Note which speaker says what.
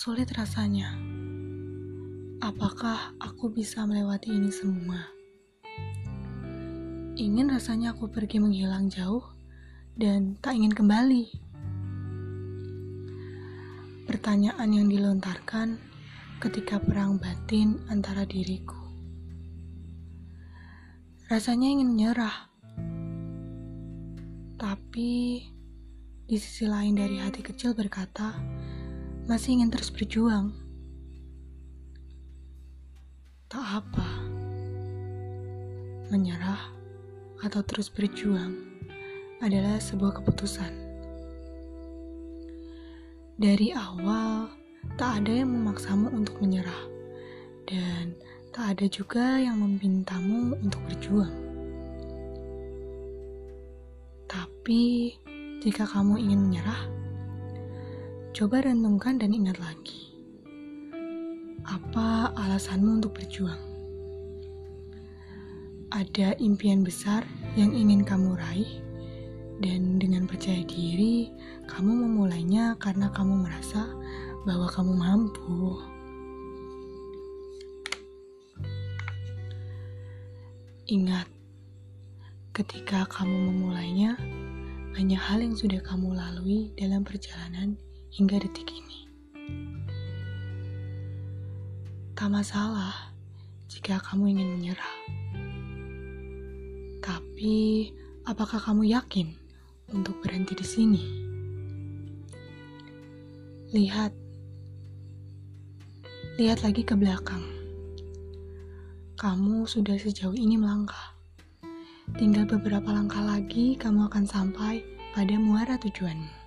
Speaker 1: sulit rasanya. Apakah aku bisa melewati ini semua? Ingin rasanya aku pergi menghilang jauh dan tak ingin kembali. Pertanyaan yang dilontarkan ketika perang batin antara diriku. Rasanya ingin menyerah. Tapi di sisi lain dari hati kecil berkata, masih ingin terus berjuang. Tak apa, menyerah atau terus berjuang adalah sebuah keputusan. Dari awal, tak ada yang memaksamu untuk menyerah, dan tak ada juga yang memintamu untuk berjuang. Tapi, jika kamu ingin menyerah, coba renungkan dan ingat lagi. Apa alasanmu untuk berjuang? Ada impian besar yang ingin kamu raih, dan dengan percaya diri, kamu memulainya karena kamu merasa bahwa kamu mampu. Ingat, ketika kamu memulainya, banyak hal yang sudah kamu lalui dalam perjalanan hingga detik ini. Tak masalah jika kamu ingin menyerah. Tapi, apakah kamu yakin untuk berhenti di sini? Lihat, lihat lagi ke belakang. Kamu sudah sejauh ini melangkah. Tinggal beberapa langkah lagi kamu akan sampai pada muara tujuanmu.